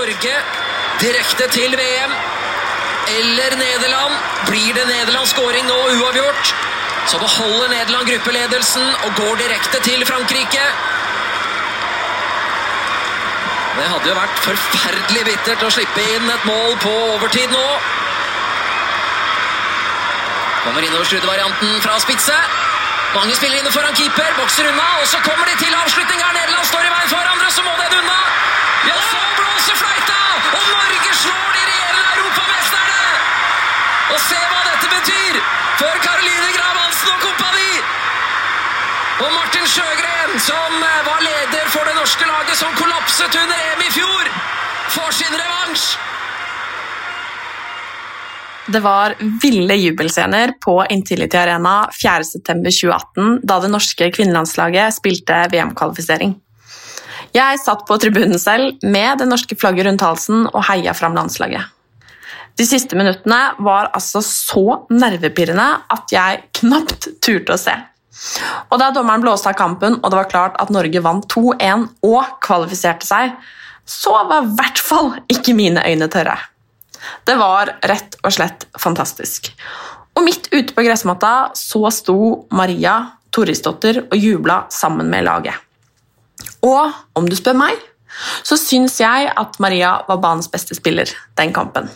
Norge direkte til VM. Eller Nederland. Blir det Nederlands scoring nå uavgjort, så beholder Nederland gruppeledelsen og går direkte til Frankrike. Det hadde jo vært forferdelig bittert å slippe inn et mål på overtid nå. Kommer innoverskuddet-varianten fra spitse. Mange spiller inne foran keeper, bokser unna, og så kommer de til avslutning her. Nederland står i veien for hverandre, så må den unna. Ja, så blåser fløyta, og Norge slår de regjerende europamesterne! Og se hva dette betyr for Caroline Grav Hansen og kompani! Og Martin Sjøgren, som eh, var leder for det norske laget som kollapset under EM i fjor, får sin revansj. Det var ville jubelscener på Intility Arena 4.9.2018 da det norske kvinnelandslaget spilte VM-kvalifisering. Jeg satt på tribunen selv med det norske flagget rundt halsen og heia fram landslaget. De siste minuttene var altså så nervepirrende at jeg knapt turte å se. Og da dommeren blåste av kampen og det var klart at Norge vant 2-1 og kvalifiserte seg, så var i hvert fall ikke mine øyne tørre. Det var rett og slett fantastisk. Og midt ute på gressmatta så sto Maria Torisdottir og jubla sammen med laget. Og om du spør meg, så syns jeg at Maria var banens beste spiller den kampen.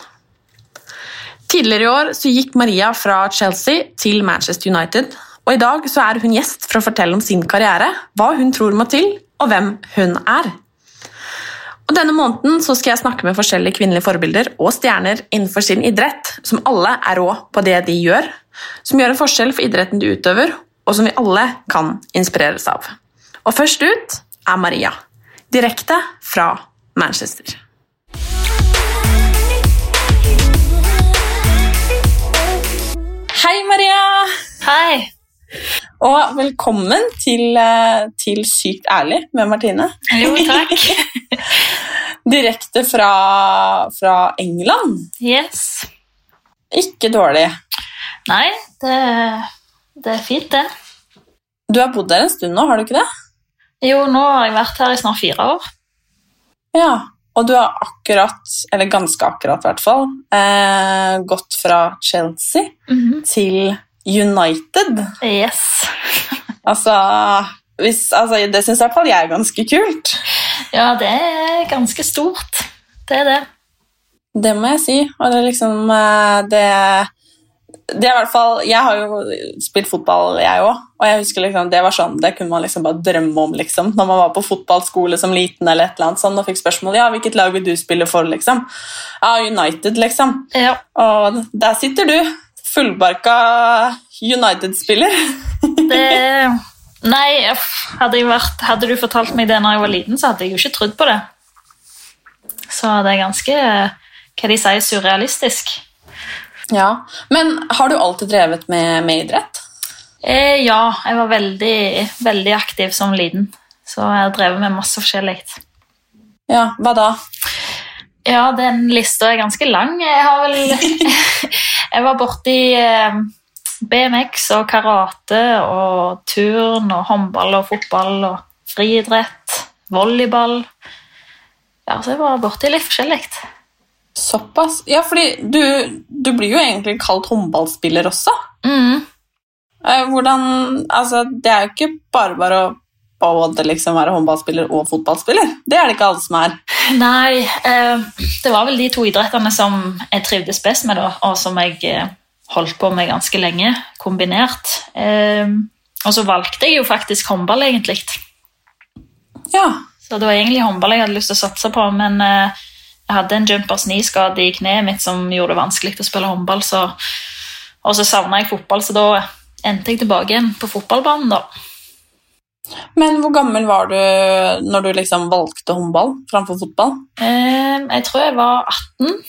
Tidligere i år så gikk Maria fra Chelsea til Manchester United, og i dag så er hun gjest for å fortelle om sin karriere, hva hun tror må til, og hvem hun er. Og Denne måneden så skal jeg snakke med forskjellige kvinnelige forbilder og stjerner innenfor sin idrett, som alle er rå på det de gjør, som gjør en forskjell for idretten de utøver, og som vi alle kan inspireres av. Og først ut er Maria, direkte fra Manchester. Hei, Maria! Hei. Og velkommen til, eh, til Sykt ærlig med Martine. Jo, takk. Direkte fra, fra England. Yes. Ikke dårlig. Nei, det, det er fint, det. Du har bodd der en stund nå, har du ikke det? Jo, nå har jeg vært her i snart fire år. Ja, og du har akkurat, eller ganske akkurat i hvert fall, eh, gått fra Chelsea til United. Yes. Altså, hvis, altså det syns i hvert fall jeg er ganske kult. Ja, det er ganske stort. Det er det. Det må jeg si. Og det er liksom eh, det, det er i hvert fall Jeg har jo spilt fotball, jeg òg. Og jeg husker liksom, det var sånn, det kunne man liksom bare drømme om liksom. når man var på fotballskole som liten eller et eller annet sånn, og fikk spørsmål ja, hvilket lag vil du spille for. liksom. Ja, United, liksom. Ja. Og der sitter du, fullbarka United-spiller. Nei, hadde, jeg vært, hadde du fortalt meg det når jeg var liten, så hadde jeg jo ikke trodd på det. Så det er ganske hva de sier, surrealistisk. Ja, Men har du alltid drevet med, med idrett? Eh, ja, jeg var veldig, veldig aktiv som liten. Så jeg har drevet med masse forskjellig. Ja, Hva da? Ja, den lista er ganske lang. Jeg har vel Jeg var borti eh, BMX og karate og turn og håndball og fotball og friidrett, volleyball Ja, så jeg var borti litt forskjellig. Såpass. Ja, fordi du, du blir jo egentlig kalt håndballspiller også. Mm. Eh, Hvordan Altså, det er jo ikke bare bare å både liksom være håndballspiller og fotballspiller. Det er det ikke alle som er. Nei, eh, det var vel de to idrettene som jeg trivdes best med, da, og som jeg eh, holdt på med ganske lenge, kombinert. Og så valgte jeg jo faktisk håndball, egentlig. Ja. Så det var egentlig håndball jeg hadde lyst til å satse på, men eh, jeg hadde en jumpers kneskade i kneet mitt som gjorde det vanskelig å spille håndball, så, og så savna jeg fotball, så da endte jeg tilbake igjen på fotballbanen, da. Men hvor gammel var du når du liksom valgte håndball framfor fotball? Eh, jeg tror jeg var 18,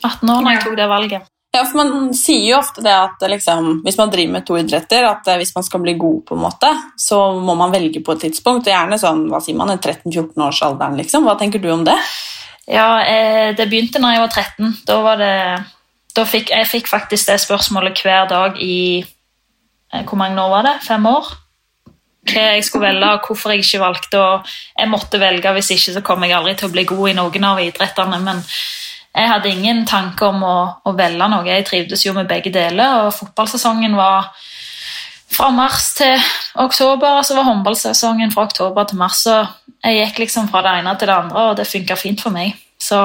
18 år når jeg tok det valget. Ja, for Man sier jo ofte det at liksom, hvis man driver med to idretter, at eh, hvis man skal bli god, på en måte, så må man velge på et tidspunkt. og Gjerne sånn, hva sier man, 13-14-årsalderen. liksom. Hva tenker du om det? Ja, eh, det begynte når jeg var 13. Da var det da fikk, Jeg fikk faktisk det spørsmålet hver dag i eh, Hvor mange år var det? Fem år? Hva jeg skulle velge, og hvorfor jeg ikke valgte. og Jeg måtte velge, hvis ikke så kom jeg aldri til å bli god i noen av idrettene. Men jeg hadde ingen tanke om å, å velge noe. Jeg trivdes jo med begge deler, og fotballsesongen var fra mars til oktober, og så var håndballsesongen fra oktober til mars. Så jeg gikk liksom fra det ene til det andre, og det funka fint for meg. Så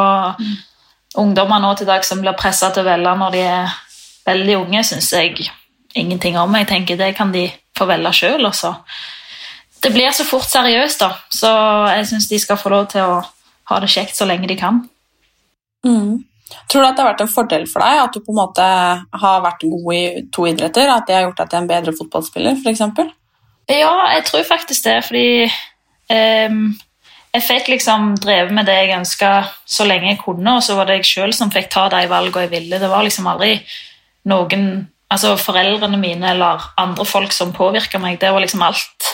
ungdommer nå til dag som blir pressa til å velge når de er veldig unge, syns jeg ingenting om. Jeg tenker Det kan de få velge sjøl. Det blir så fort seriøst, da. Så jeg syns de skal få lov til å ha det kjekt så lenge de kan. Mm. Tror du at det har vært en fordel for deg at du på en måte har vært god i to idretter? At det har gjort deg til en bedre fotballspiller, f.eks.? Ja, jeg tror faktisk det, fordi um, jeg fikk liksom drevet med det jeg ønska så lenge jeg kunne, og så var det jeg sjøl som fikk ta de valgene jeg ville. Det var liksom aldri noen altså foreldrene mine eller andre folk som påvirka meg. Det var liksom alt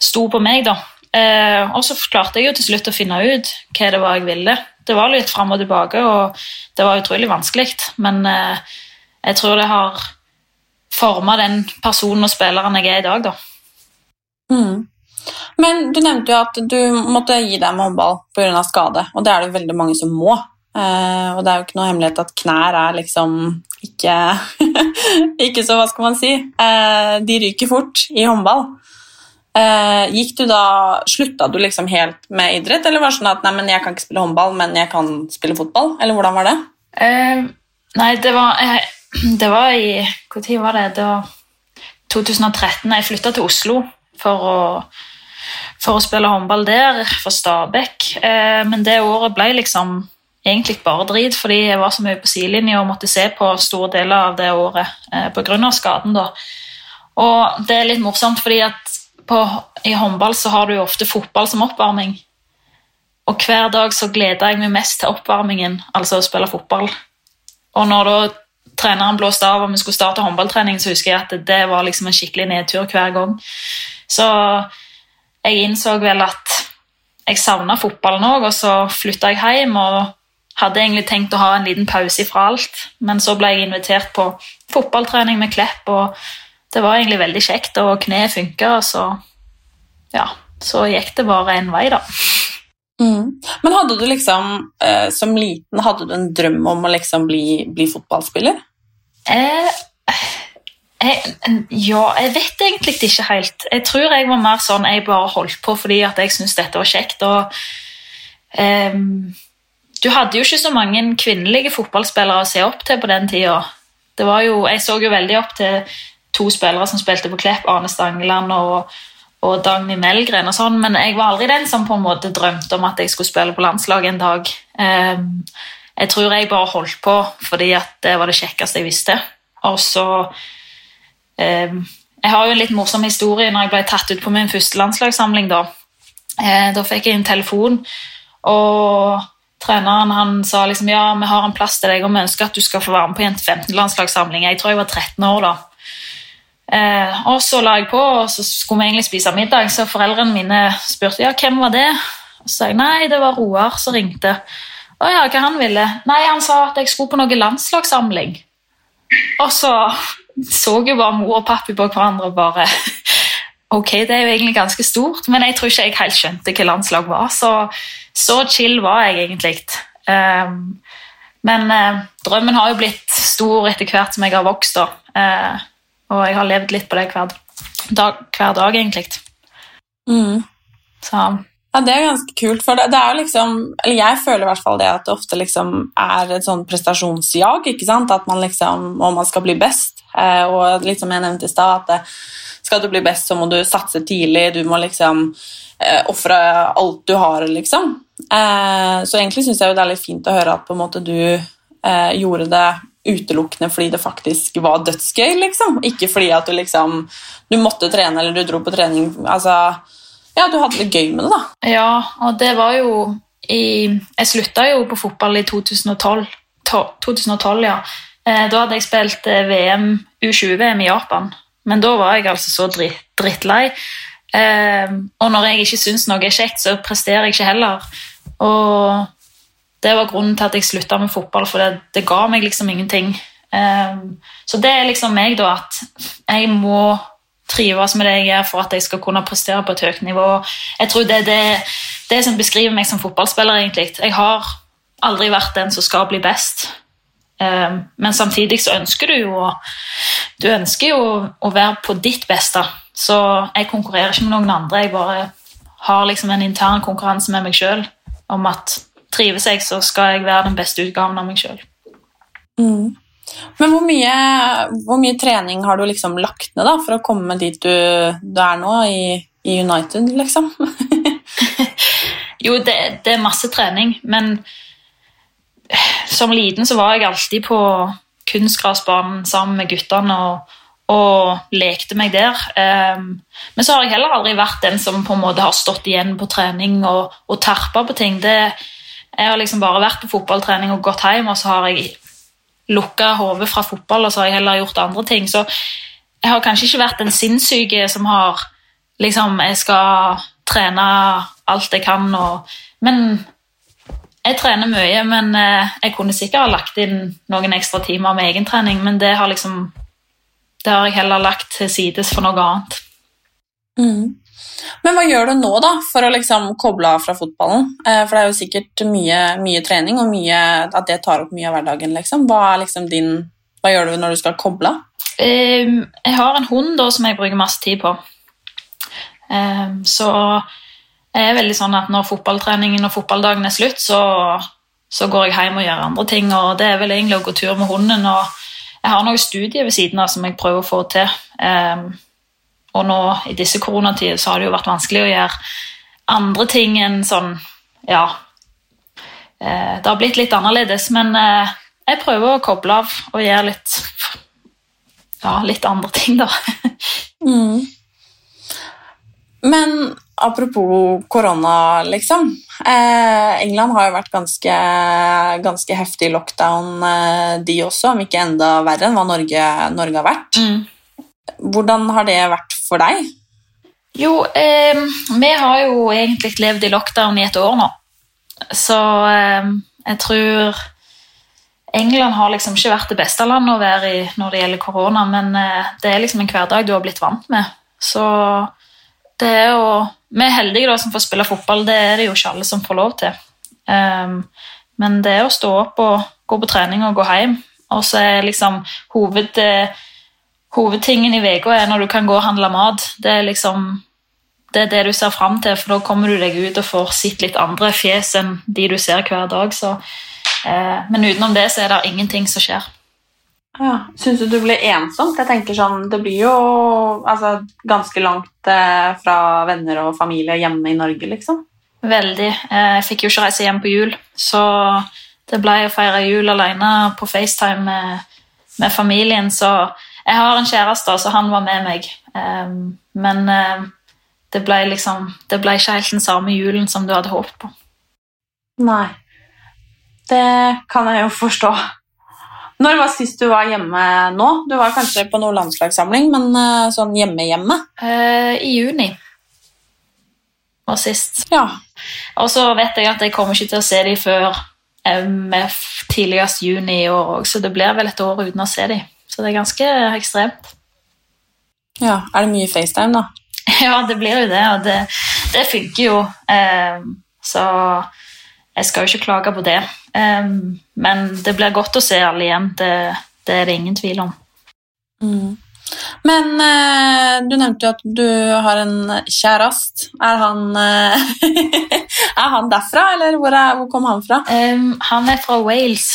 sto på meg, da. Uh, og så klarte jeg jo til slutt å finne ut hva det var jeg ville. Det var litt fram og tilbake, og det var utrolig vanskelig, men eh, jeg tror det har forma den personen og spilleren jeg er i dag, da. Mm. Men du nevnte jo at du måtte gi deg med håndball pga. skade, og det er det veldig mange som må. Eh, og det er jo ikke noe hemmelighet at knær er liksom ikke Ikke så, hva skal man si eh, De ryker fort i håndball. Eh, gikk du da, Slutta du liksom helt med idrett, eller var det sånn at nei, men jeg kan ikke spille håndball, men jeg kan spille fotball? Eller hvordan var det? Eh, nei, det var, eh, det var i Når var det? Det var 2013. Jeg flytta til Oslo for å, for å spille håndball der, for Stabæk. Eh, men det året ble liksom egentlig bare drit, fordi jeg var så mye på sidelinja og måtte se på store deler av det året eh, pga. skaden. da. Og det er litt morsomt, fordi at på, i håndball så har du jo ofte fotball som oppvarming. Og hver dag så gleder jeg meg mest til oppvarmingen, altså å spille fotball. Og når da treneren blåste av og vi skulle starte håndballtrening, så husker jeg at det var liksom en skikkelig nedtur hver gang. Så jeg innså vel at jeg savna fotballen òg, og så flytta jeg hjem og hadde egentlig tenkt å ha en liten pause fra alt. Men så ble jeg invitert på fotballtrening med Klepp, og det var egentlig veldig kjekt, og kneet funka, og så ja, så gikk det bare en vei, da. Mm. Men hadde du liksom, eh, som liten, hadde du en drøm om å liksom bli, bli fotballspiller? Eh, jeg, ja, jeg vet egentlig ikke helt. Jeg tror jeg var mer sånn jeg bare holdt på fordi at jeg syntes dette var kjekt. og eh, Du hadde jo ikke så mange kvinnelige fotballspillere å se opp til på den tida. Det var jo, jeg så jo veldig opp til to spillere som spilte på Klepp, Arne Stangeland og, og Dagny Melgren, og sånn, men jeg var aldri den som på en måte drømte om at jeg skulle spille på landslaget en dag. Ehm, jeg tror jeg bare holdt på fordi at det var det kjekkeste jeg visste. Og så ehm, Jeg har jo en litt morsom historie når jeg ble tatt ut på min første landslagssamling. Da eh, Da fikk jeg en telefon, og treneren han sa liksom ja, vi har en plass til deg, og vi ønsker at du skal få være med på en 15-landslagssamling. Jeg tror jeg var 13 år da. Eh, og så la jeg på, og så skulle vi egentlig spise middag, så foreldrene mine spurte ja, hvem var det. Og så sa jeg nei, det var Roar som ringte. Å ja, hva han ville? Nei, han sa at jeg skulle på noe landslagssamling. Og så så jo bare mor og pappa på hverandre og bare Ok, det er jo egentlig ganske stort, men jeg tror ikke jeg helt skjønte hva landslag var. Så, så chill var jeg egentlig. Um, Men eh, drømmen har jo blitt stor etter hvert som jeg har vokst, da. Eh, og jeg har levd litt på det hver dag, hver dag egentlig. Mm. Så Ja, Det er ganske kult. for det, det er jo liksom, eller Jeg føler i hvert fall det at det ofte liksom er et sånn prestasjonsjag. ikke sant? At man liksom, Og man skal bli best. Eh, og litt som jeg nevnte i stad, at det, skal du bli best, så må du satse tidlig. Du må liksom eh, ofre alt du har, liksom. Eh, så egentlig syns jeg jo det er litt fint å høre at på en måte du eh, gjorde det utelukkende fordi det faktisk var dødsgøy, liksom. Ikke fordi at du liksom du måtte trene eller du dro på trening. Altså, ja, du hadde det gøy med det, da. Ja, og det var jo i Jeg slutta jo på fotball i 2012. To, 2012 ja. Eh, da hadde jeg spilt eh, VM, U20-VM i Japan. Men da var jeg altså så dritt, drittlei. Eh, og når jeg ikke syns noe er kjekt, så presterer jeg ikke heller. Og det var grunnen til at jeg slutta med fotball, for det, det ga meg liksom ingenting. Eh, så det er liksom meg, da, at jeg må trives med det jeg gjør for at jeg skal kunne prestere på et høyt nivå. Jeg tror det er det, det som beskriver meg som fotballspiller, egentlig. Jeg har aldri vært den som skal bli best. Eh, Men samtidig så ønsker du jo Du ønsker jo å være på ditt beste. Så jeg konkurrerer ikke med noen andre. Jeg bare har liksom en intern konkurranse med meg sjøl om at trives jeg, så skal jeg være den beste utgaven av meg sjøl. Mm. Men hvor mye, hvor mye trening har du liksom lagt ned da, for å komme dit du, du er nå, i, i United, liksom? Jo, det, det er masse trening, men som liten så var jeg alltid på kunstgrasbanen sammen med guttene og, og lekte meg der. Ehm, men så har jeg heller aldri vært den som på en måte har stått igjen på trening og, og terpa på ting. Det, jeg har liksom bare vært på fotballtrening og gått hjem, og så har jeg lukka hodet fra fotball, og så har jeg heller gjort andre ting. Så jeg har kanskje ikke vært den sinnssyke som har liksom Jeg skal trene alt jeg kan, og Men jeg trener mye, men eh, jeg kunne sikkert ha lagt inn noen ekstra timer med egentrening, men det har liksom Det har jeg heller lagt til sides for noe annet. Mm. Men hva gjør du nå da, for å liksom koble av fra fotballen? Eh, for det er jo sikkert mye, mye trening, og mye, at det tar opp mye av hverdagen. Liksom. Hva, liksom din, hva gjør du når du skal koble av? Ehm, jeg har en hund da, som jeg bruker masse tid på. Ehm, så jeg er veldig sånn at når fotballtreningen og fotballdagen er slutt, så, så går jeg hjem og gjør andre ting. og Det er vel egentlig å gå tur med hunden. og Jeg har noen studier ved siden av som jeg prøver å få til. Og nå i disse koronatider så har det jo vært vanskelig å gjøre andre ting enn sånn Ja. Eh, det har blitt litt annerledes, men eh, jeg prøver å koble av og gjøre litt ja, litt andre ting, da. Mm. Men apropos korona, liksom. Eh, England har jo vært ganske, ganske heftig lockdown, eh, de også, om ikke enda verre enn hva Norge, Norge har vært. Hvordan har det vært for deg? Jo, eh, vi har jo egentlig levd i lockdown i et år nå. Så eh, jeg tror England har liksom ikke vært det beste landet å være i når det gjelder korona, men eh, det er liksom en hverdag du har blitt vant med. Så det er jo Vi er heldige da som får spille fotball, det er det jo ikke alle som får lov til. Um, men det er å stå opp og gå på trening og gå hjem. Og så er liksom hoved, eh, hovedtingen i uka er når du kan gå og handle mat. Det er liksom det er det du ser fram til, for da kommer du deg ut og får sett litt andre fjes enn de du ser hver dag. Så, eh, men utenom det så er det ingenting som skjer. Ja, Syns du du blir ensomt? Jeg tenker sånn, Det blir jo altså, ganske langt eh, fra venner og familie hjemme i Norge, liksom. Veldig. Eh, Jeg fikk jo ikke reise hjem på jul, så det ble å feire jul alene på FaceTime med, med familien. Så jeg har en kjæreste, så han var med meg. Eh, Men eh, det ble liksom Det ble ikke helt den samme julen som du hadde håpet på. Nei. Det kan jeg jo forstå. Når var sist du var hjemme nå? Du var kanskje på noen landslagssamling, men eh, sånn hjemme-hjemme? Eh, I juni var sist. Ja. Og så vet jeg at jeg kommer ikke til å se dem før eh, tidligst juni i år òg, så det blir vel et år uten å se dem. Så det er ganske ekstremt. ja. Er det mye FaceTime, da? Ja, det blir jo det, og det, det funker jo. Um, så jeg skal jo ikke klage på det. Um, men det blir godt å se alle igjen, det, det er det ingen tvil om. Mm. Men eh, du nevnte jo at du har en kjærest. Er han, eh, er han derfra, eller hvor, er, hvor kom han fra? Um, han er fra Wales.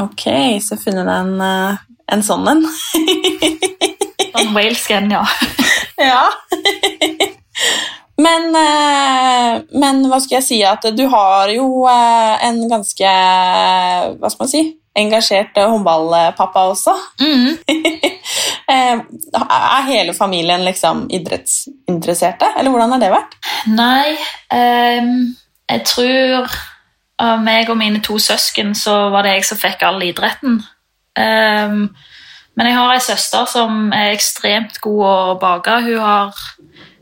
Ok, så funnet du en, eh, en sånn en. Sånn walesк en, ja. ja. Men, eh, men hva skal jeg si at du har jo eh, en ganske hva skal man si, engasjert eh, håndballpappa også. Mm. er hele familien liksom idrettsinteresserte, eller hvordan har det vært? Nei, um, jeg tror av meg og mine to søsken så var det jeg som fikk all idretten. Em, men jeg har ei søster som er ekstremt god å bake. Hun har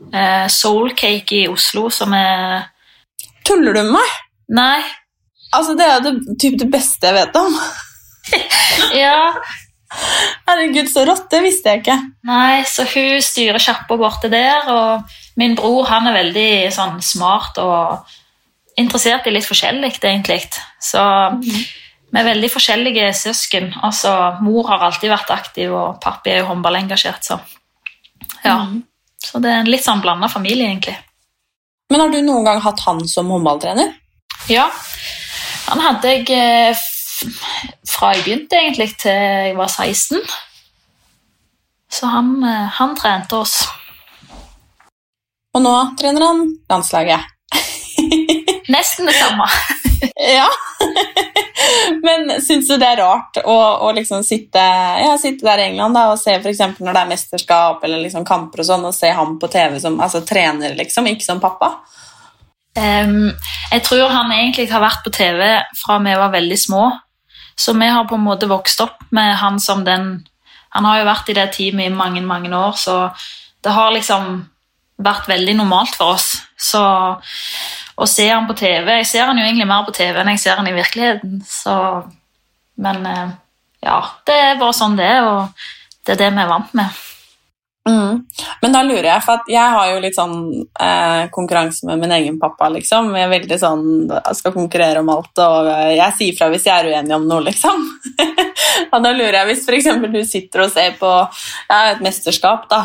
soul soulcake i Oslo som er Tuller du med meg? Nei. Altså, det er det, typ det beste jeg vet om. Ja. Herregud, så rått. Det visste jeg ikke. Nei, så hun styrer sjappa borte der, og min bror han er veldig sånn smart og interessert i litt forskjellig, egentlig. Så vi er veldig forskjellige søsken. Altså, mor har alltid vært aktiv, og pappa er jo håndballengasjert, så ja. Så det er en litt sånn blanda familie, egentlig. Men har du noen gang hatt han som håndballtrener? Ja. Han hadde jeg eh, fra jeg begynte, egentlig, til jeg var 16. Så han, eh, han trente oss. Og nå trener han landslaget. Nesten det samme. Ja. Men syns du det er rart å, å liksom sitte, ja, sitte der i England da, og se eksempel når det er mesterskap eller liksom kamper og sånn, og se ham på TV som altså, trener, liksom, ikke som pappa? Um, jeg tror han egentlig har vært på TV fra vi var veldig små. Så vi har på en måte vokst opp med han som den Han har jo vært i det teamet i mange, mange år, så det har liksom vært veldig normalt for oss. Så å se han på TV Jeg ser han jo egentlig mer på TV enn jeg ser han i virkeligheten. Så, men eh, ja, det er bare sånn det er, og det er det vi er vant med. Mm. Men da lurer jeg, for at jeg har jo litt sånn eh, konkurranse med min egen pappa, liksom. Jeg er veldig sånn, jeg skal konkurrere om alt, og jeg sier fra hvis jeg er uenig om noe, liksom. og da lurer jeg, hvis eksempel du sitter og ser på ja, et mesterskap, da,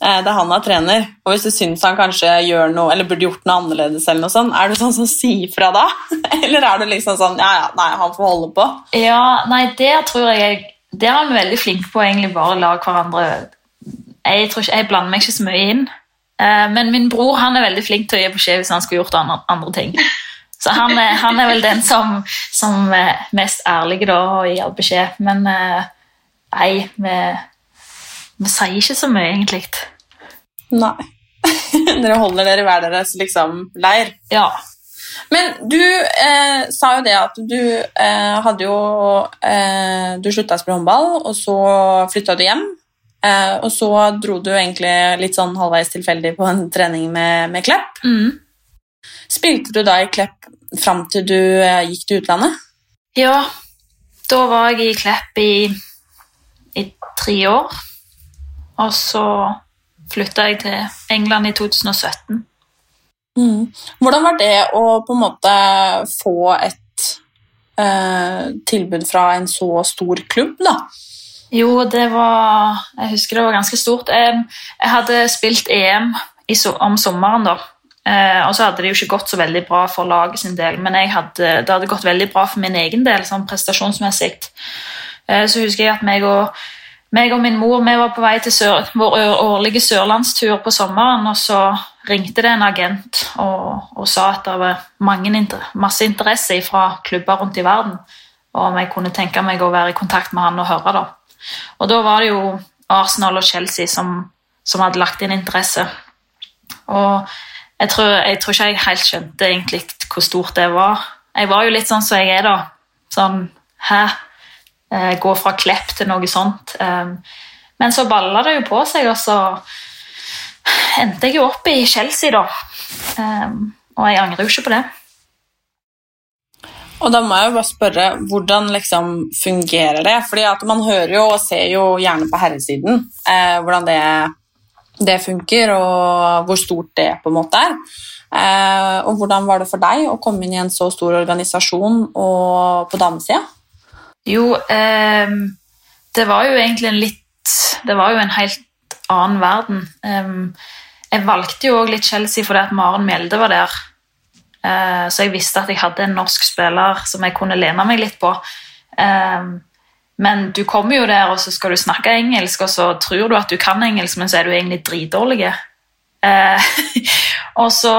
eh, er han er trener, og hvis du syns han kanskje gjør noe, eller burde gjort noe annerledes, eller noe sånt, er du sånn som sier fra da? eller er du liksom sånn, ja, ja, nei, han får holde på? Ja, nei, det tror jeg Der er vi veldig flinke på egentlig bare å la hverandre jeg, tror ikke, jeg blander meg ikke så mye inn. Eh, men min bror han er veldig flink til å gi beskjed hvis han skulle gjort andre, andre ting. Så han er, han er vel den som, som er mest ærlig da og gir beskjed. Men eh, nei, vi, vi sier ikke så mye, egentlig. Nei. dere holder dere hver deres liksom, leir. Ja. Men du eh, sa jo det at du eh, hadde jo eh, Du slutta å spille håndball, og så flytta du hjem. Eh, og så dro du egentlig litt sånn halvveis tilfeldig på en trening med, med Klepp. Mm. Spilte du da i Klepp fram til du eh, gikk til utlandet? ja, da var jeg i Klepp i, i tre år. Og så flytta jeg til England i 2017. Mm. Hvordan var det å på en måte få et eh, tilbud fra en så stor klubb, da? Jo, det var Jeg husker det var ganske stort. Jeg, jeg hadde spilt EM i, om sommeren, da. Eh, og så hadde det jo ikke gått så veldig bra for laget sin del, men hadde, det hadde gått veldig bra for min egen del, sånn prestasjonsmessig. Eh, så husker jeg at meg og, meg og min mor vi var på vei til sør, vår årlige sørlandstur på sommeren, og så ringte det en agent og, og sa at det var inter- masse interesse fra klubber rundt i verden, og om jeg kunne tenke meg å være i kontakt med han og høre. da. Og da var det jo Arsenal og Chelsea som, som hadde lagt inn interesse. Og jeg tror, jeg tror ikke jeg helt skjønte egentlig hvor stort det var. Jeg var jo litt sånn som jeg er, da. Sånn Hæ? Eh, gå fra Klepp til noe sånt. Um, men så balla det jo på seg, og så endte jeg jo opp i Chelsea, da. Um, og jeg angrer jo ikke på det. Og da må jeg jo bare spørre, hvordan liksom fungerer det? Fordi at man hører jo og ser jo gjerne på herresiden eh, hvordan det, det funker, og hvor stort det på en måte er. Eh, og hvordan var det for deg å komme inn i en så stor organisasjon og på damesida? Jo, eh, det var jo egentlig en litt Det var jo en helt annen verden. Eh, jeg valgte jo òg litt Chelsea fordi at Maren Mjelde var der. Eh, så jeg visste at jeg hadde en norsk spiller som jeg kunne lene meg litt på. Eh, men du kommer jo der, og så skal du snakke engelsk, og så tror du at du kan engelsk, men så er du egentlig dritdårlig. Eh, og så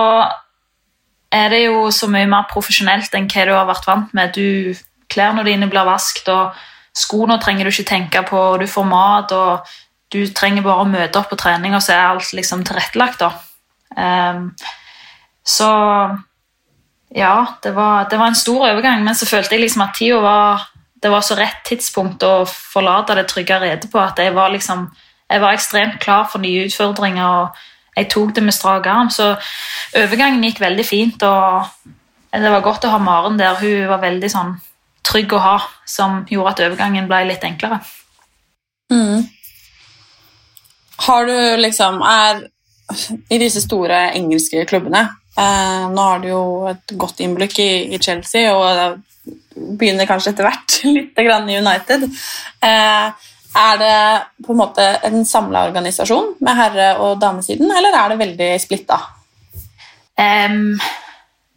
er det jo så mye mer profesjonelt enn hva du har vært vant med. Du, klærne dine blir vasket, og skoene trenger du ikke tenke på, og du får mat, og du trenger bare å møte opp på trening, og så er alt liksom tilrettelagt. da. Um, så ja, det var, det var, en stor overgang, men så følte jeg liksom at tida var det var så rett tidspunkt å forlate det trygge redet på at jeg var, liksom, jeg var ekstremt klar for nye utfordringer. og Jeg tok det med strak arm, så overgangen gikk veldig fint. og Det var godt å ha Maren der. Hun var veldig sånn trygg å ha, som gjorde at overgangen ble litt enklere. Mm. Har du liksom er, I disse store engelske klubbene eh, Nå har du jo et godt innblikk i, i Chelsea, og begynner kanskje etter hvert litt grann i United. Eh, er det på en måte en samla organisasjon med herre- og damesiden, eller er det veldig splitta? Um,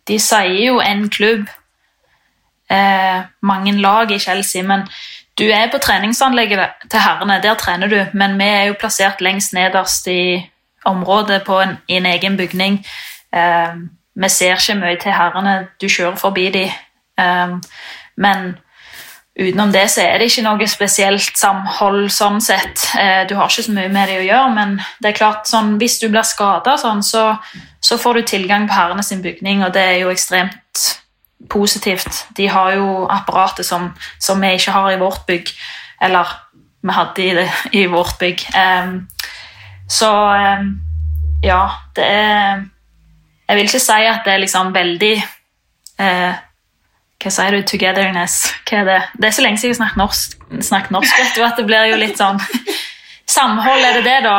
de sier jo en klubb, eh, mange lag i Chelsea, men du er på treningsanlegget til herrene, der trener du, men vi er jo plassert lengst nederst i området på en, i en egen bygning. Eh, vi ser ikke mye til herrene, du kjører forbi dem. Eh, men utenom det så er det ikke noe spesielt samhold sånn sett. Uh, du har ikke så mye med det å gjøre, men det er klart sånn, hvis du blir skada, sånn, så, så, får du tilgang på herrene sin bygning, og det er jo ekstremt positivt. De har jo apparatet som, som vi ikke har i vårt bygg. Eller vi hadde i, det, i vårt bygg. Um, så um, ja, det er Jeg vil ikke si at det er liksom veldig uh, hva sier du? Togetherness? Hva er det? Det er så lenge siden jeg har snakket norsk, snakket norsk vet du, at det blir jo litt sånn Samhold, er det det, da?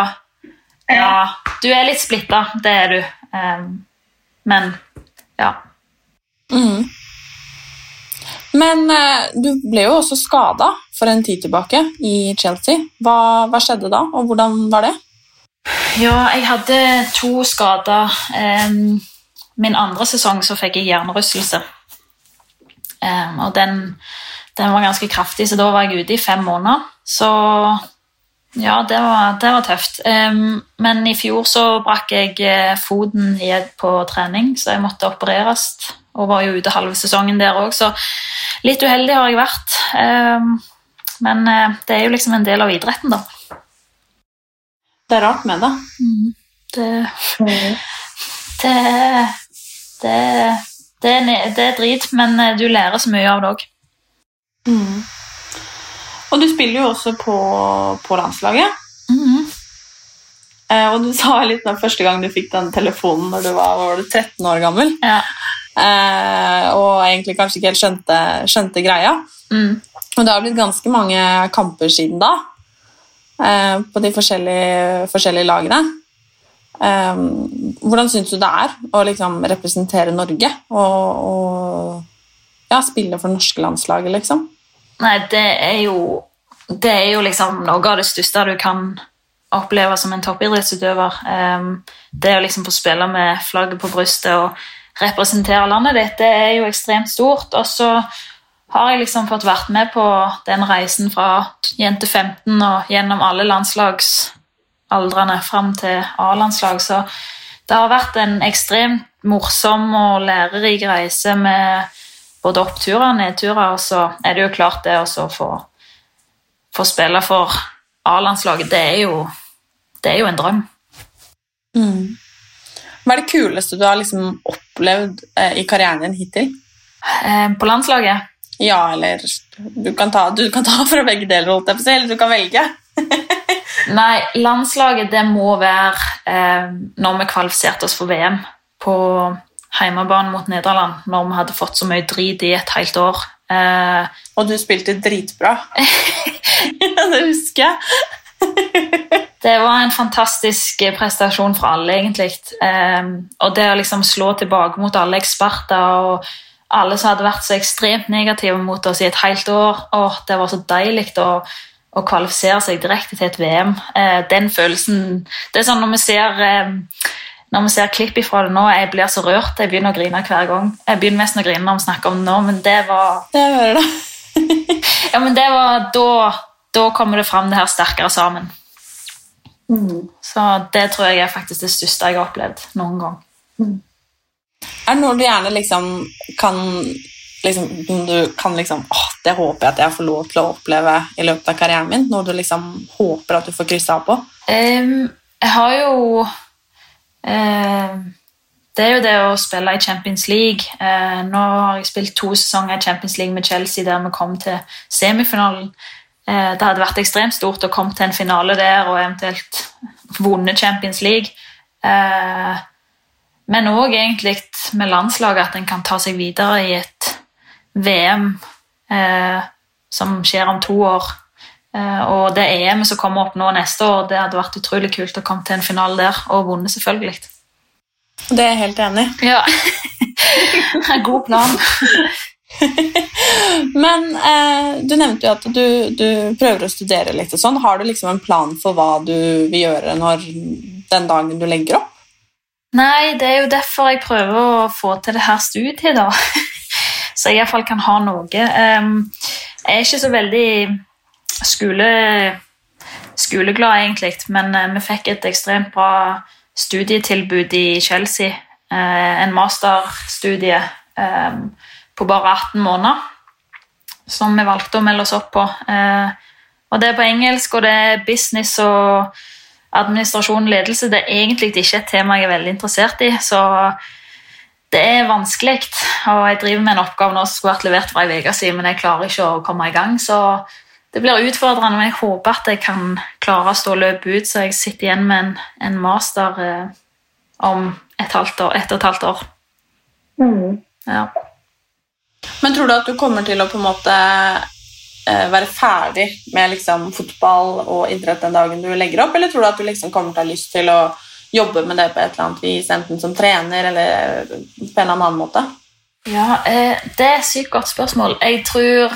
Ja. Du er litt splitta, det er du. Um, men ja. Mm. Men uh, du ble jo også skada for en tid tilbake i Chelsea. Hva, hva, skjedde da, og hvordan var det? Ja, jeg hadde to skader. Min andre sesong så fikk jeg hjernerystelse. Og den, den, var ganske kraftig, så da var jeg ute i fem måneder. Så ja, det var, det var tøft. Men i fjor så brakk jeg eh, foten på trening, så jeg måtte opereres. Og var jo ute halve sesongen der òg, så litt uheldig har jeg vært. Um, men uh, det er jo liksom en del av idretten, da. Det er rart med det. Mm. Det, det, det det er, det er, drit, men eh, du lærer så mye av det òg. Mm. Og du spiller jo også på, på landslaget. Mm. Eh, og du sa litt den første gang du fikk den telefonen når du var, var du 13 år gammel. Ja. Eh, og egentlig kanskje ikke helt skjønte, skjønte greia. Mm. Og det har blitt ganske mange kamper siden da. Eh, på de forskjellige, forskjellige lagene. Um, hvordan syns du det er å liksom representere Norge og, og ja, spille for det norske landslaget, liksom? Nei, det er jo Det er jo liksom noe av det største du kan oppleve som en toppidrettsutøver. Det å liksom få spille med flagget på brystet og representere landet ditt, det er jo ekstremt stort. Og så har jeg liksom fått vært med på den reisen fra jente 15 og gjennom alle landslags aldrene fram til A-landslag. Så det har vært en ekstremt morsom og lærerik reise med både oppturer og nedturer. Og så er det jo klart det å få, få spille for A-landslaget, det, det, er jo en drøm. Mm. Hva er det kuleste du har liksom opplevd eh, i karrieren din hittil? Eh, på landslaget? Ja, eller du kan ta, du kan ta fra begge deler, holdt jeg på å si, eller du kan velge. Nei, landslaget det må være eh, når vi kvalifiserte oss for VM på hjemmebane mot Nederland, når vi hadde fått så mye drit i et helt år. Eh, og du spilte dritbra. det husker jeg. Det var en fantastisk prestasjon for alle, egentlig. Um, og det å liksom slå tilbake mot alle eksperter og alle som hadde vært så ekstremt negative mot oss i et helt år, åh, det var så deilig å, å kvalifisere seg direkte til et VM. Uh, den følelsen Det er sånn når vi ser um, når vi ser klipp ifra det nå, jeg blir så rørt. Jeg begynner å grine hver gang. Jeg begynner mest å grine når vi snakker om det nå, men det var Jeg hører det. ja, men det var da, da kommer det fram det her sterkere sammen. Så det tror jeg er faktisk det største jeg har opplevd noen gang. Er det noe du gjerne liksom kan liksom, du kan liksom Å, Det håper jeg at jeg får lov til å oppleve i løpet av karrieren min? Noe du liksom håper at du får kryssa av på? Um, jeg har jo em, Det er jo det å spille i Champions League. Eh, nå har jeg spilt to sesonger i Champions League med Chelsea der vi kom til semifinalen. Eh, det hadde vært ekstremt stort å komme til en finale der og eventuelt vunnet Champions League. Eh, men òg egentlig med landslaget at en kan ta seg videre i et VM eh, som skjer om to år. Og det EM som kommer opp nå neste år, det hadde vært utrolig kult å komme til en finale der og vunnet, selvfølgelig. Det er jeg helt enig i. Ja. God plan. Men eh, du nevnte jo at du, du prøver å studere litt og sånn. Har du liksom en plan for hva du vil gjøre når den dagen du legger opp? Nei, det er jo derfor jeg prøver å få til det her studiet, da. Så jeg iallfall kan ha noe. Jeg er ikke så veldig skole, skoleglad, egentlig, men eh, vi fikk et ekstremt bra studietilbud i Chelsea. Eh, en masterstudie på bare 18 måneder, som vi valgte å melde oss opp på. Eh, og det er på engelsk, og det er business og administrasjon og ledelse. Det er egentlig ikke et tema jeg er veldig interessert i, så det er vanskelig. Og jeg driver med en oppgave nå som skulle vært levert for ei uke siden, men jeg klarer ikke å komme i gang. Så det blir utfordrende, men jeg håper at jeg kan klare å stå løpet ut, så jeg sitter igjen med en, en master eh, om et, halvt år, ett og et halvt år. Ja. Men tror du at du kommer til å på en måte eh, være ferdig med liksom, fotball og idrett den dagen du legger opp, eller tror du at du liksom kommer til å ha lyst til å jobbe med det på et eller annet vis, enten som trener eller på en annen måte? Ja, eh, Det er et sykt godt spørsmål. Jeg tror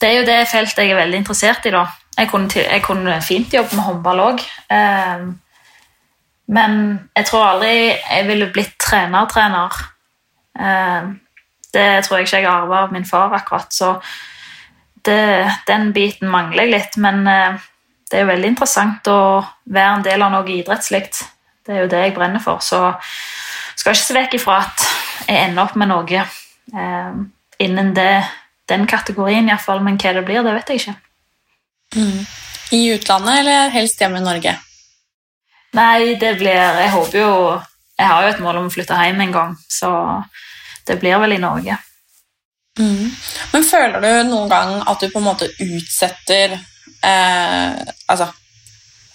Det er jo det feltet jeg er veldig interessert i. da. Jeg kunne, jeg kunne fint jobbe med håndball òg. Eh, men jeg tror aldri jeg ville blitt trener-trener. Eh, det tror jeg ikke jeg arva av min far, akkurat. Så det, den biten mangler jeg litt. Men eh, det er jo veldig interessant å være en del av noe idrettslig. Det er jo det jeg brenner for. Så skal ikke se vekk ifra at jeg ender opp med noe eh, innen det, den kategorien, iallfall. Men hva det blir, det vet jeg ikke. I utlandet, eller helst hjemme i Norge? Nei, det blir Jeg håper jo Jeg har jo et mål om å flytte hjem en gang, så det blir vel i Norge. Men føler du noen gang at du på en måte utsetter eh, Altså,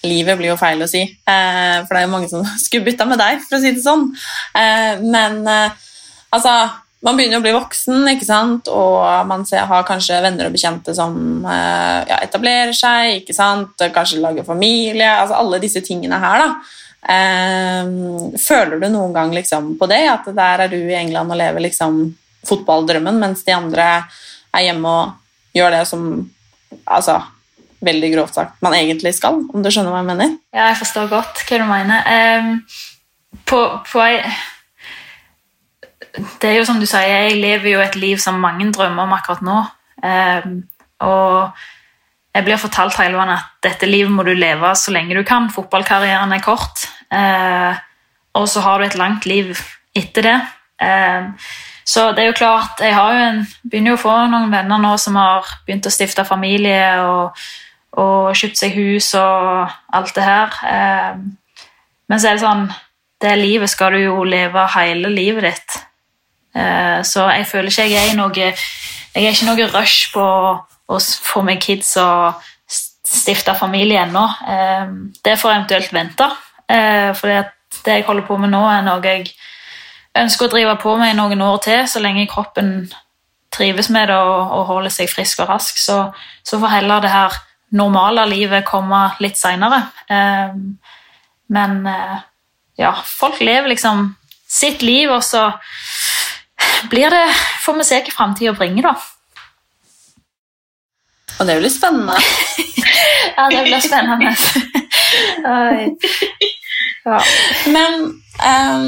livet blir jo feil å si, eh, for det er jo mange som skulle bytta med deg, for å si det sånn. Eh, men eh, altså Man begynner å bli voksen, ikke sant? og man ser, har kanskje venner og bekjente som eh, ja, etablerer seg, ikke sant? kanskje lager familie, altså alle disse tingene her. da. Eh, føler du noen gang liksom, på det, at der er du i England og lever liksom, fotballdrømmen, mens de andre er hjemme og gjør det som altså, veldig grovt sagt man egentlig skal, om du skjønner hva jeg mener? Ja, jeg forstår godt hva du mener. Um, på, på Det er jo som du sier, jeg lever jo et liv som mange drømmer om akkurat nå. Um, og jeg blir fortalt hele veien at dette livet må du leve så lenge du kan. Fotballkarrieren er kort. Eh, og så har du et langt liv etter det. Eh, så det er jo klart, jeg jo en, begynner jo å få noen venner nå som har begynt å stifte familie og, og kjøpt seg hus og alt det her. Eh, men så er det sånn Det livet skal du jo leve hele livet ditt. Eh, så jeg føler ikke jeg er i noe Jeg er ikke noe rush på s- få meg kids og stifte familie ennå. Eh, det får eventuelt vente. Eh, for det jeg holder på med nå, er noe jeg ønsker å drive på med i noen år til, så lenge kroppen trives med det og, og holder seg frisk og rask. Så, så får heller det her normale livet komme litt seinere. Men eh, ja, folk lever liksom sitt liv, og så blir det Får vi se hva framtida bringer, da. Og det blir spennende. ja, det blir spennende. ja. Men um,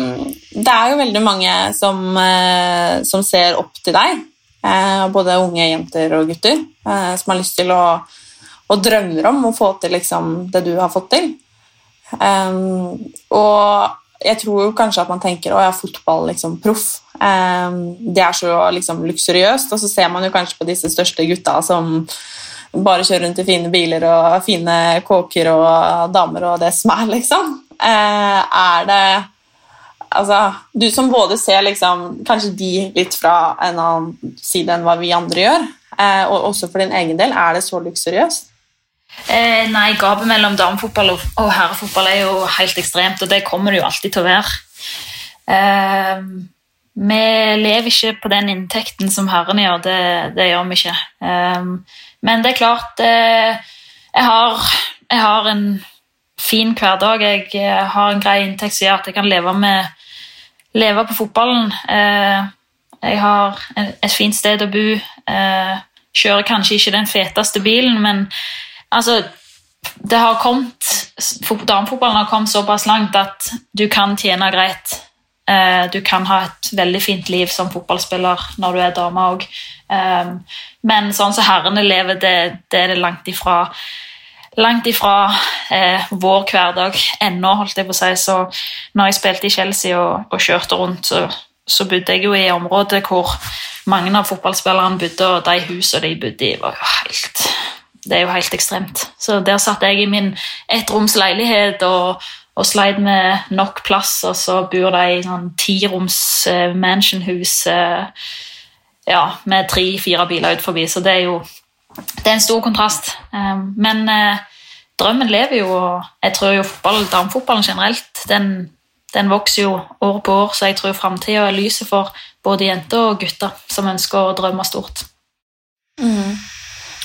det er jo veldig mange som, uh, som ser opp til deg. Uh, både unge jenter og gutter uh, som har lyst til å og drømmer om å få til liksom, det du har fått til. Um, og jeg tror kanskje at man tenker å er fotball, liksom, proff. Um, det er så liksom, luksuriøst, og så ser man jo kanskje på disse største gutta som bare kjøre rundt i fine biler og fine kåker og damer og det som er, liksom. Uh, er det Altså, du som både ser liksom, kanskje de litt fra en annen side enn hva vi andre gjør, uh, og også for din egen del, er det så luksuriøst? Eh, nei, gapet mellom damefotball og, og herrefotball er jo helt ekstremt, og det kommer det jo alltid til å være. Eh, vi lever ikke på den inntekten som herrene gjør, det, det gjør vi ikke. Um, men det er klart eh, jeg har, jeg, har, en fin hverdag. Jeg eh, har en grei inntekt som gjør at jeg kan leve, med, leve på fotballen. Eh, jeg har et fint sted å bo. kjører kanskje ikke den feteste bilen, men Altså, det har kommet Damefotballen har kommet såpass langt at du kan tjene greit. Eh, du kan ha et veldig fint liv som fotballspiller når du er dame òg. Eh, men sånn som herrene lever, det, det, er det langt ifra langt ifra eh, vår hverdag ennå, holdt jeg på å si. Så når jeg spilte i Chelsea og, og kjørte rundt, så, så, bodde jeg jo i området hvor mange av fotballspillerne bodde, og de husene de bodde i, var jo helt det er jo helt ekstremt. Så der satt jeg i min ettroms leilighet og, og sleit med nok plass, og så bor de i sånn tiroms uh, mansionhus uh, ja, med tre-fire biler ut forbi, så det er jo det er en stor kontrast. Um, men uh, drømmen lever jo, og jeg tror jo fotball, damefotballen generelt den, den, vokser jo år på år, så jeg tror framtida er lyset for både jenter og gutter som ønsker å drømme stort. Mm.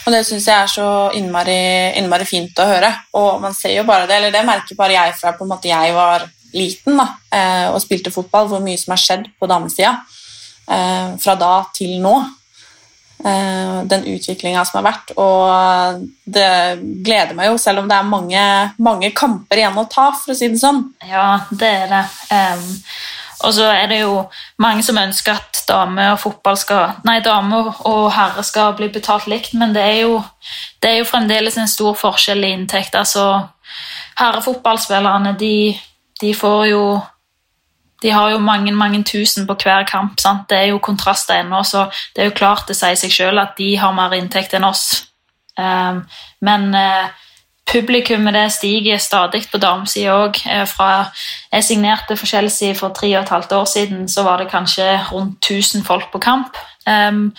Og det syns jeg er så innmari, innmari, fint å høre. Og man ser jo bare det, eller det merker bare jeg fra på en måte jeg var liten da, eh, og spilte fotball, hvor mye som har skjedd på damesida eh, fra da til nå. Eh, den utviklinga som har vært. Og det gleder meg jo, selv om det er mange, mange kamper igjen å ta, for å si det sånn. Ja, det er det. Um, og så er det jo mange som ønsker at dame og skal Nei, dame og herre skal bli betalt likt, men det er jo, det er jo fremdeles en stor forskjell i inntekt. Altså, herrefotballspillerne, de, de får jo de har jo mange mange tusen på hver kamp. Sant? Det er jo kontraster ennå, så det er jo klart det sier seg sjøl at de har mer inntekt enn oss. Um, men uh, publikummet det stiger stadig på damesida òg. Eh, fra jeg signerte for Chelsea for tre og et halvt år siden, så var det kanskje rundt 1000 folk på kamp. Um,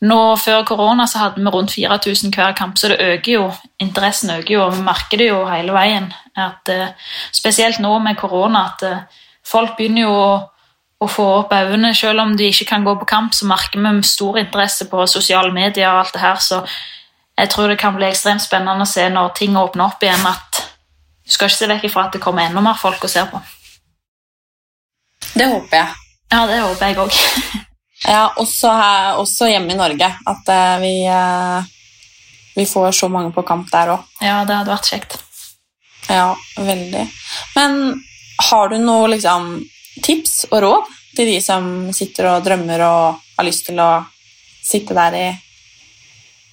nå Før korona så hadde vi rundt 4000 hver kamp, så det øker jo. Interessen øker jo, og vi merker det jo hele veien. At, uh, spesielt nå med korona, at uh, folk begynner jo å, å få opp øynene. Selv om de ikke kan gå på kamp, så merker vi stor interesse på sosiale medier og alt det her. så jeg tror det kan bli ekstremt spennende å se når ting åpner opp igjen, at du skal ikke se vekk ifra at det kommer enda mer folk å se på. Det håper jeg. Ja, det håper jeg òg. ja, også, her, også, hjemme i Norge. At uh, vi, uh, vi, får så mange på kamp der òg. Ja, det hadde vært kjekt. Ja, veldig. Men har du noe liksom, tips og råd til de som sitter og drømmer og har lyst til å sitte der i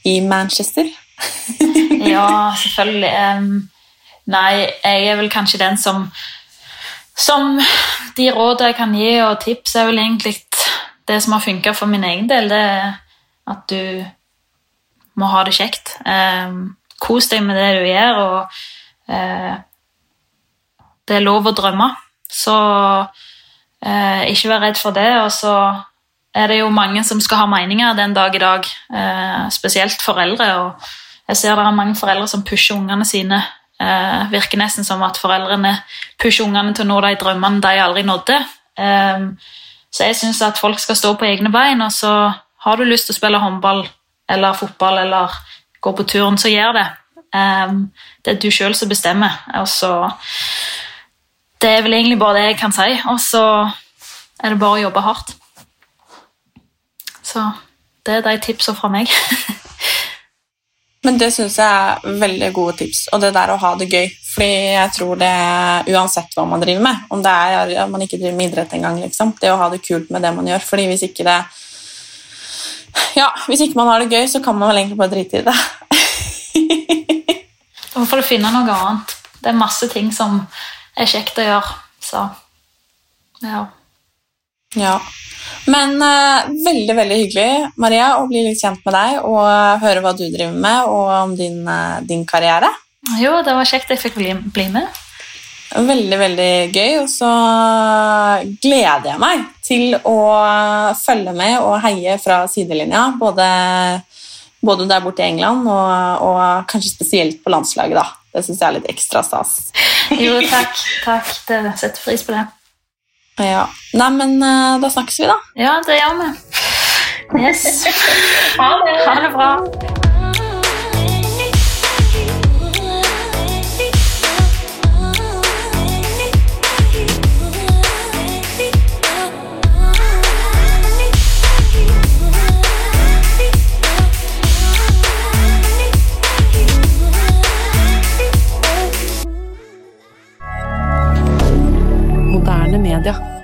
i Manchester? ja, selvfølgelig. Um, nei, jeg er vel kanskje den som Som de rådene jeg kan gi, og tips, er vel egentlig det som har funka for min egen del. Det er at du må ha det kjekt. Um, kos deg med det du gjør, og uh, det er lov å drømme. Så uh, ikke vær redd for det. Og så er det jo mange som skal ha meninger den dag i dag, eh, spesielt foreldre. og Jeg ser det er mange foreldre som pusher ungene sine. Eh, virker nesten som at foreldrene pusher ungene til å nå de drømmene de aldri nådde. Eh, så jeg syns at folk skal stå på egne bein, og så har du lyst til å spille håndball eller fotball eller gå på turen, så gjør det. Eh, det er du sjøl som bestemmer. Og så Det er vel egentlig bare det jeg kan si. Og så er det bare å jobbe hardt. Så det er de tipsene fra meg. Men det syns jeg er veldig gode tips, og det der å ha det gøy. Fordi jeg tror det uansett hva man driver med, om det er at man ikke driver med idrett engang, liksom, det å ha det kult med det man gjør. fordi hvis ikke det Ja, hvis ikke man har det gøy, så kan man vel egentlig bare drite i det. Da får du finne noe annet. Det er masse ting som er kjekt å gjøre, så ja. Ja. Men uh, veldig veldig hyggelig Maria, å bli litt kjent med deg og høre hva du driver med, og om din, uh, din karriere. Jo, det var kjekt jeg fikk bli, bli med. Veldig, veldig gøy. Og så gleder jeg meg til å følge med og heie fra sidelinja. Både, både der borte i England og, og, kanskje spesielt på landslaget. da. Det syns jeg er litt ekstra stas. Jo, takk. takk. Det setter pris på det. Ja. Nei, men uh, da snakkes vi, da. Ja, det gjør vi. Yes. Ha det. Ha det bra. Moderne media.